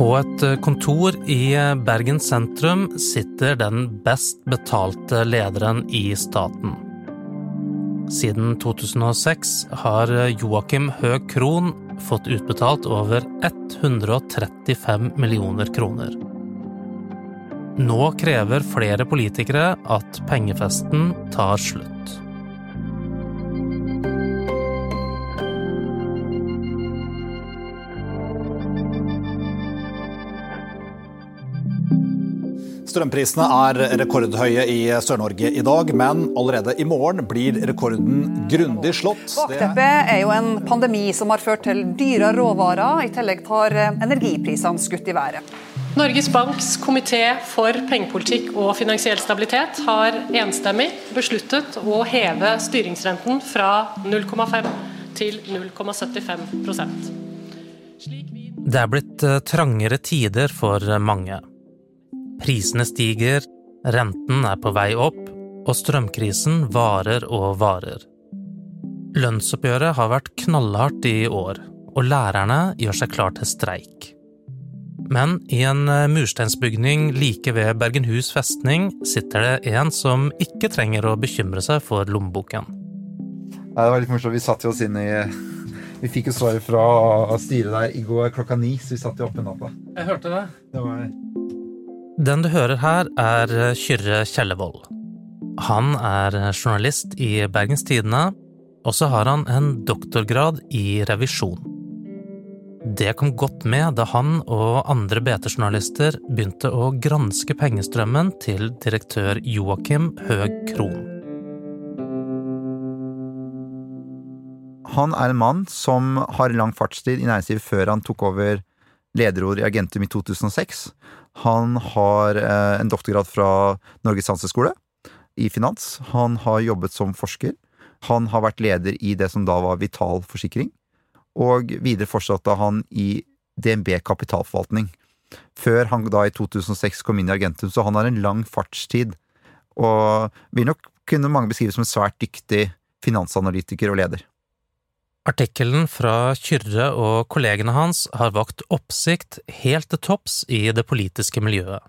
På et kontor i Bergen sentrum sitter den best betalte lederen i staten. Siden 2006 har Joakim Høeg Krohn fått utbetalt over 135 millioner kroner. Nå krever flere politikere at pengefesten tar slutt. Strømprisene er rekordhøye i Sør-Norge i dag, men allerede i morgen blir rekorden grundig slått. Bakteppet er jo en pandemi som har ført til dyrere råvarer. I tillegg tar energiprisene skutt i været. Norges Banks komité for pengepolitikk og finansiell stabilitet har enstemmig besluttet å heve styringsrenten fra 0,5 til 0,75% Det er blitt trangere tider for mange. Prisene stiger, renten er på vei opp, og strømkrisen varer og varer. Lønnsoppgjøret har vært knallhardt i år, og lærerne gjør seg klar til streik. Men i en mursteinsbygning like ved Bergenhus festning sitter det en som ikke trenger å bekymre seg for lommeboken. Det var litt morsomt. Vi satt jo oss inn i Vi fikk jo svaret fra styret der i går klokka ni, så vi satt jo oppe natta. Jeg hørte det. Det var den du hører her, er Kyrre Kjellevold. Han er journalist i Bergens Tidende, og så har han en doktorgrad i revisjon. Det kom godt med da han og andre BT-journalister begynte å granske pengestrømmen til direktør Joakim Høeg Krohn. Han er en mann som har lang fartstid i næringslivet før han tok over lederord i Agentum i 2006. Han har en doktorgrad fra Norges handelshøyskole i finans. Han har jobbet som forsker. Han har vært leder i det som da var Vital Forsikring. Og videre fortsatte han i DNB kapitalforvaltning. Før han da i 2006 kom inn i Argentum, så han har en lang fartstid. Og vil nok kunne mange beskrive som en svært dyktig finansanalytiker og leder. Artikkelen fra Kyrre og kollegene hans har vakt oppsikt helt til topps i det politiske miljøet.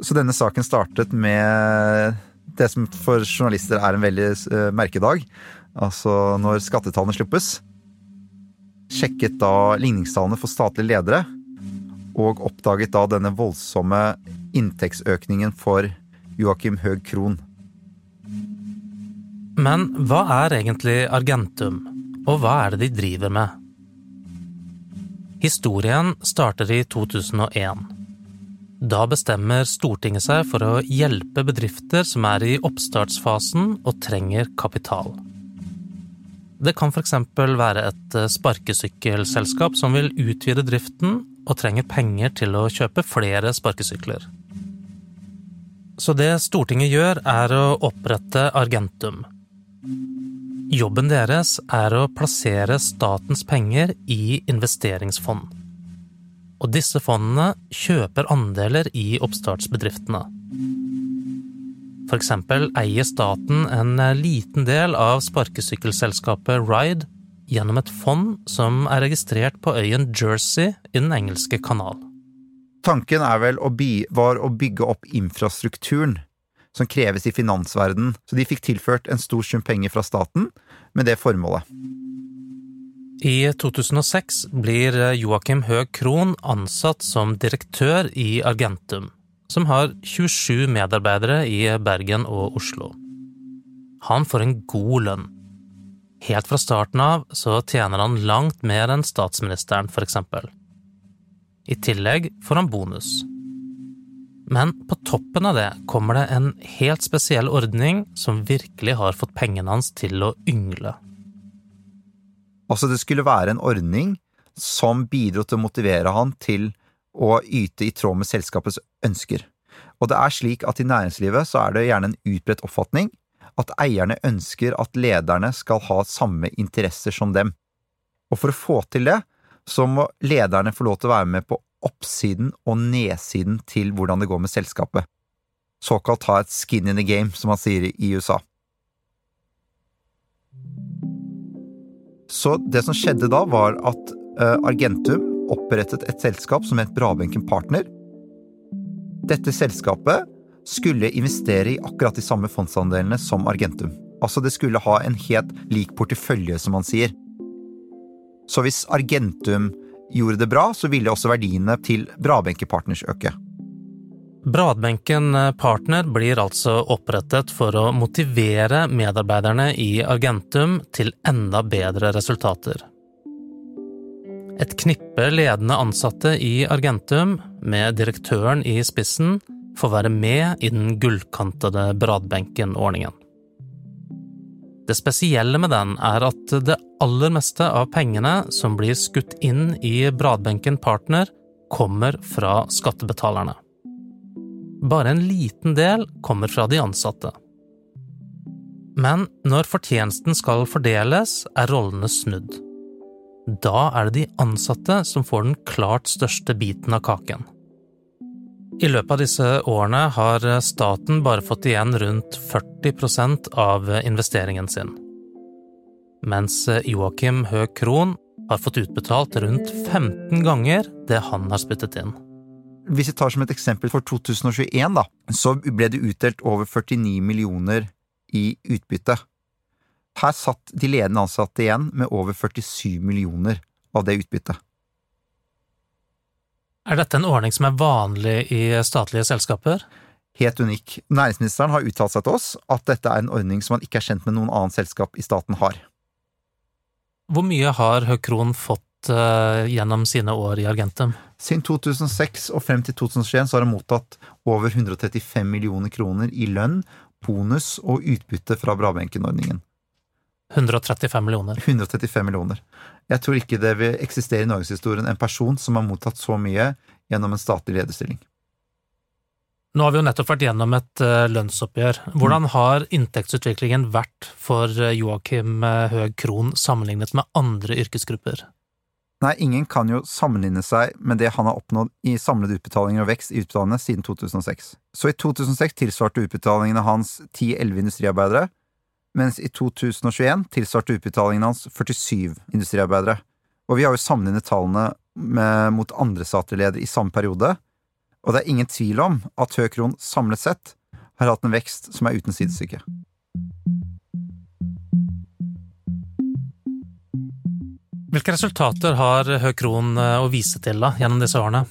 Så denne saken startet med det som for journalister er en veldig merkedag. Altså når skattetallene sluppes. Sjekket da ligningstallene for statlige ledere, og oppdaget da denne voldsomme inntektsøkningen for Joakim Høeg Krohn. Men hva er egentlig Argentum, og hva er det de driver med? Historien starter i 2001. Da bestemmer Stortinget seg for å hjelpe bedrifter som er i oppstartsfasen og trenger kapital. Det kan eksempel være et sparkesykkelselskap som vil utvide driften og trenger penger til å kjøpe flere sparkesykler. Så det Stortinget gjør, er å opprette Argentum. Jobben deres er å plassere statens penger i investeringsfond. Og disse fondene kjøper andeler i oppstartsbedriftene. For eksempel eier staten en liten del av sparkesykkelselskapet Ride gjennom et fond som er registrert på øyen Jersey i Den engelske kanal. Tanken er vel å var å bygge opp infrastrukturen som kreves i finansverdenen, så de fikk tilført en stor sum penger fra staten med det formålet. I 2006 blir Joakim Høeg Krohn ansatt som direktør i Argentum, som har 27 medarbeidere i Bergen og Oslo. Han får en god lønn. Helt fra starten av så tjener han langt mer enn statsministeren, for eksempel. I tillegg får han bonus. Men på toppen av det kommer det en helt spesiell ordning som virkelig har fått pengene hans til å yngle. Altså, det skulle være en ordning som bidro til å motivere han til å yte i tråd med selskapets ønsker. Og det er slik at i næringslivet så er det gjerne en utbredt oppfatning at eierne ønsker at lederne skal ha samme interesser som dem. Og for å få til det, så må lederne få lov til å være med på oppsiden og nedsiden til hvordan det går med selskapet. Såkalt ha et skin in the game, som man sier i USA. Så det som skjedde da, var at Argentum opprettet et selskap som het Brabenken Partner. Dette selskapet skulle investere i akkurat de samme fondsandelene som Argentum. Altså det skulle ha en helt lik portefølje, som man sier. Så hvis Argentum gjorde det bra, så ville også verdiene til Bradbenkepartners øke. Bradbenken Partner blir altså opprettet for å motivere medarbeiderne i Argentum til enda bedre resultater. Et knippe ledende ansatte i Argentum, med direktøren i spissen, får være med i den gullkantede Bradbenken-ordningen. Det spesielle med den er at det aller meste av pengene som blir skutt inn i Bradbenken Partner, kommer fra skattebetalerne. Bare en liten del kommer fra de ansatte. Men når fortjenesten skal fordeles, er rollene snudd. Da er det de ansatte som får den klart største biten av kaken. I løpet av disse årene har staten bare fått igjen rundt 40% av investeringen sin, mens Joakim Høeg Krohn har fått utbetalt rundt 15 ganger det han har spyttet inn. Hvis vi tar som et eksempel for 2021, da, så ble det utdelt over 49 millioner i utbytte. Her satt de ledende ansatte igjen med over 47 millioner av det utbyttet. Er dette en ordning som er vanlig i statlige selskaper? Helt unik. Næringsministeren har uttalt seg til oss at dette er en ordning som han ikke er kjent med noen annen selskap i staten har. Hvor mye har Høkron fått uh, gjennom sine år i Argentum? Siden 2006 og frem til 2021 så har han mottatt over 135 millioner kroner i lønn, bonus og utbytte fra Brabenken-ordningen. 135 millioner. 135 millioner. Jeg tror ikke det vil eksistere i norgeshistorien en person som har mottatt så mye gjennom en statlig lederstilling. Nå har vi jo nettopp vært gjennom et uh, lønnsoppgjør. Hvordan har inntektsutviklingen vært for uh, Joakim uh, Høeg Krohn sammenlignet med andre yrkesgrupper? Nei, ingen kan jo sammenligne seg med det han har oppnådd i samlede utbetalinger og vekst i utbetalingene siden 2006. Så i 2006 tilsvarte utbetalingene hans 10-11 industriarbeidere, mens i 2021 tilsvarte utbetalingen hans 47 industriarbeidere. Og vi har jo sammenlignet tallene med, mot andre statlige i samme periode, og det er ingen tvil om at Høkron samlet sett har hatt en vekst som er uten sidestykke. Hvilke resultater har Høkron eh, å vise til da, gjennom disse årene?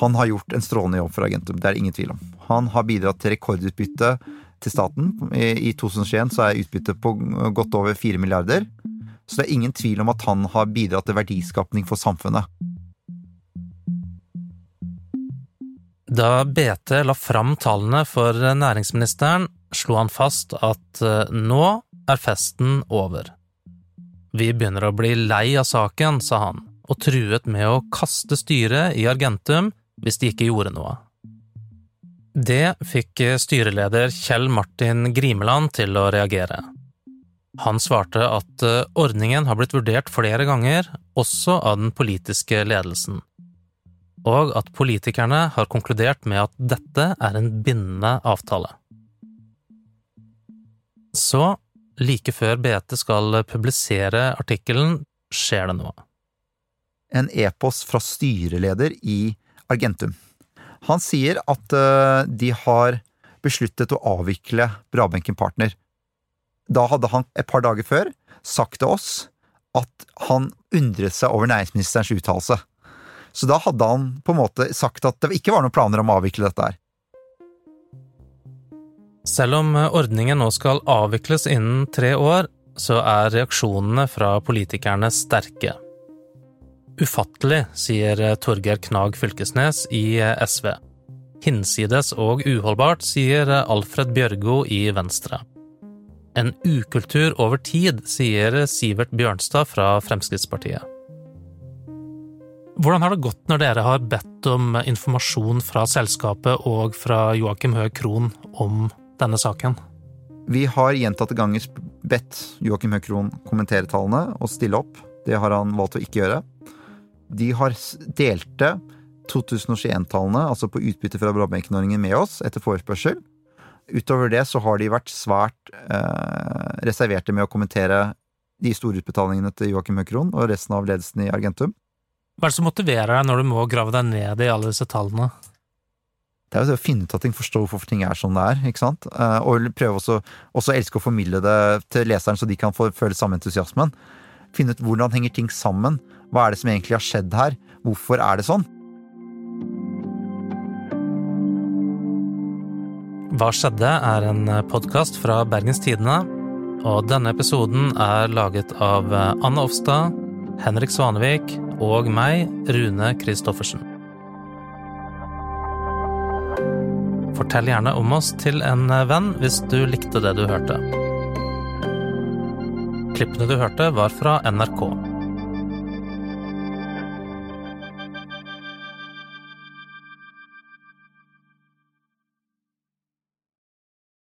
Han har gjort en strålende jobb for Agentum, det er det ingen tvil om. Han har bidratt til rekordutbytte til staten. I 2021 så er utbyttet på godt over 4 milliarder. Så det er ingen tvil om at han har bidratt til verdiskapning for samfunnet. Da BT la fram tallene for næringsministeren, slo han fast at eh, nå er festen over. Vi begynner å bli lei av saken, sa han, og truet med å kaste styret i Argentum hvis de ikke gjorde noe. Det fikk styreleder Kjell Martin Grimeland til å reagere. Han svarte at eh, ordningen har blitt vurdert flere ganger, også av den politiske ledelsen, og at politikerne har konkludert med at dette er en bindende avtale. Så, like før BT skal publisere artikkelen, skjer det noe. En e-post fra styreleder i Argentum. Han sier at uh, de har besluttet å avvikle Brabenken Partner. Da hadde han et par dager før sagt til oss at han undret seg over næringsministerens uttalelse. Så da hadde han på en måte sagt at det ikke var noen planer om å avvikle dette her. Selv om ordningen nå skal avvikles innen tre år, så er reaksjonene fra politikerne sterke. Ufattelig, sier Torgeir Knag Fylkesnes i SV. Hinsides og uholdbart, sier Alfred Bjørgo i Venstre. En ukultur over tid, sier Sivert Bjørnstad fra Fremskrittspartiet. Hvordan har det gått når dere har bedt om informasjon fra selskapet og fra Joakim Høeg Krohn om denne saken? Vi har gjentatte ganger bedt Joakim Høeg Krohn kommentere tallene og stille opp. Det har han valgt å ikke gjøre. De har delte 2021-tallene, altså på utbytte fra Brabenken-ordningen, med oss etter forespørsel. Utover det så har de vært svært eh, reserverte med å kommentere de store utbetalingene til Joakim Høkron og resten av ledelsen i Argentum. Hva er det som motiverer deg når du må grave deg ned i alle disse tallene? Det er jo det å finne ut av ting, forstå hvorfor ting er som det er, ikke sant? Eh, og prøve også, også elske å formidle det til leseren, så de kan få føle samme entusiasmen. Finne ut hvordan henger ting sammen. Hva er det som egentlig har skjedd her? Hvorfor er det sånn? Hva skjedde? er en podkast fra Bergens Tidende. Og denne episoden er laget av Anne Offstad, Henrik Svanevik og meg, Rune Christoffersen. Fortell gjerne om oss til en venn hvis du likte det du hørte. Klippene du hørte, var fra NRK.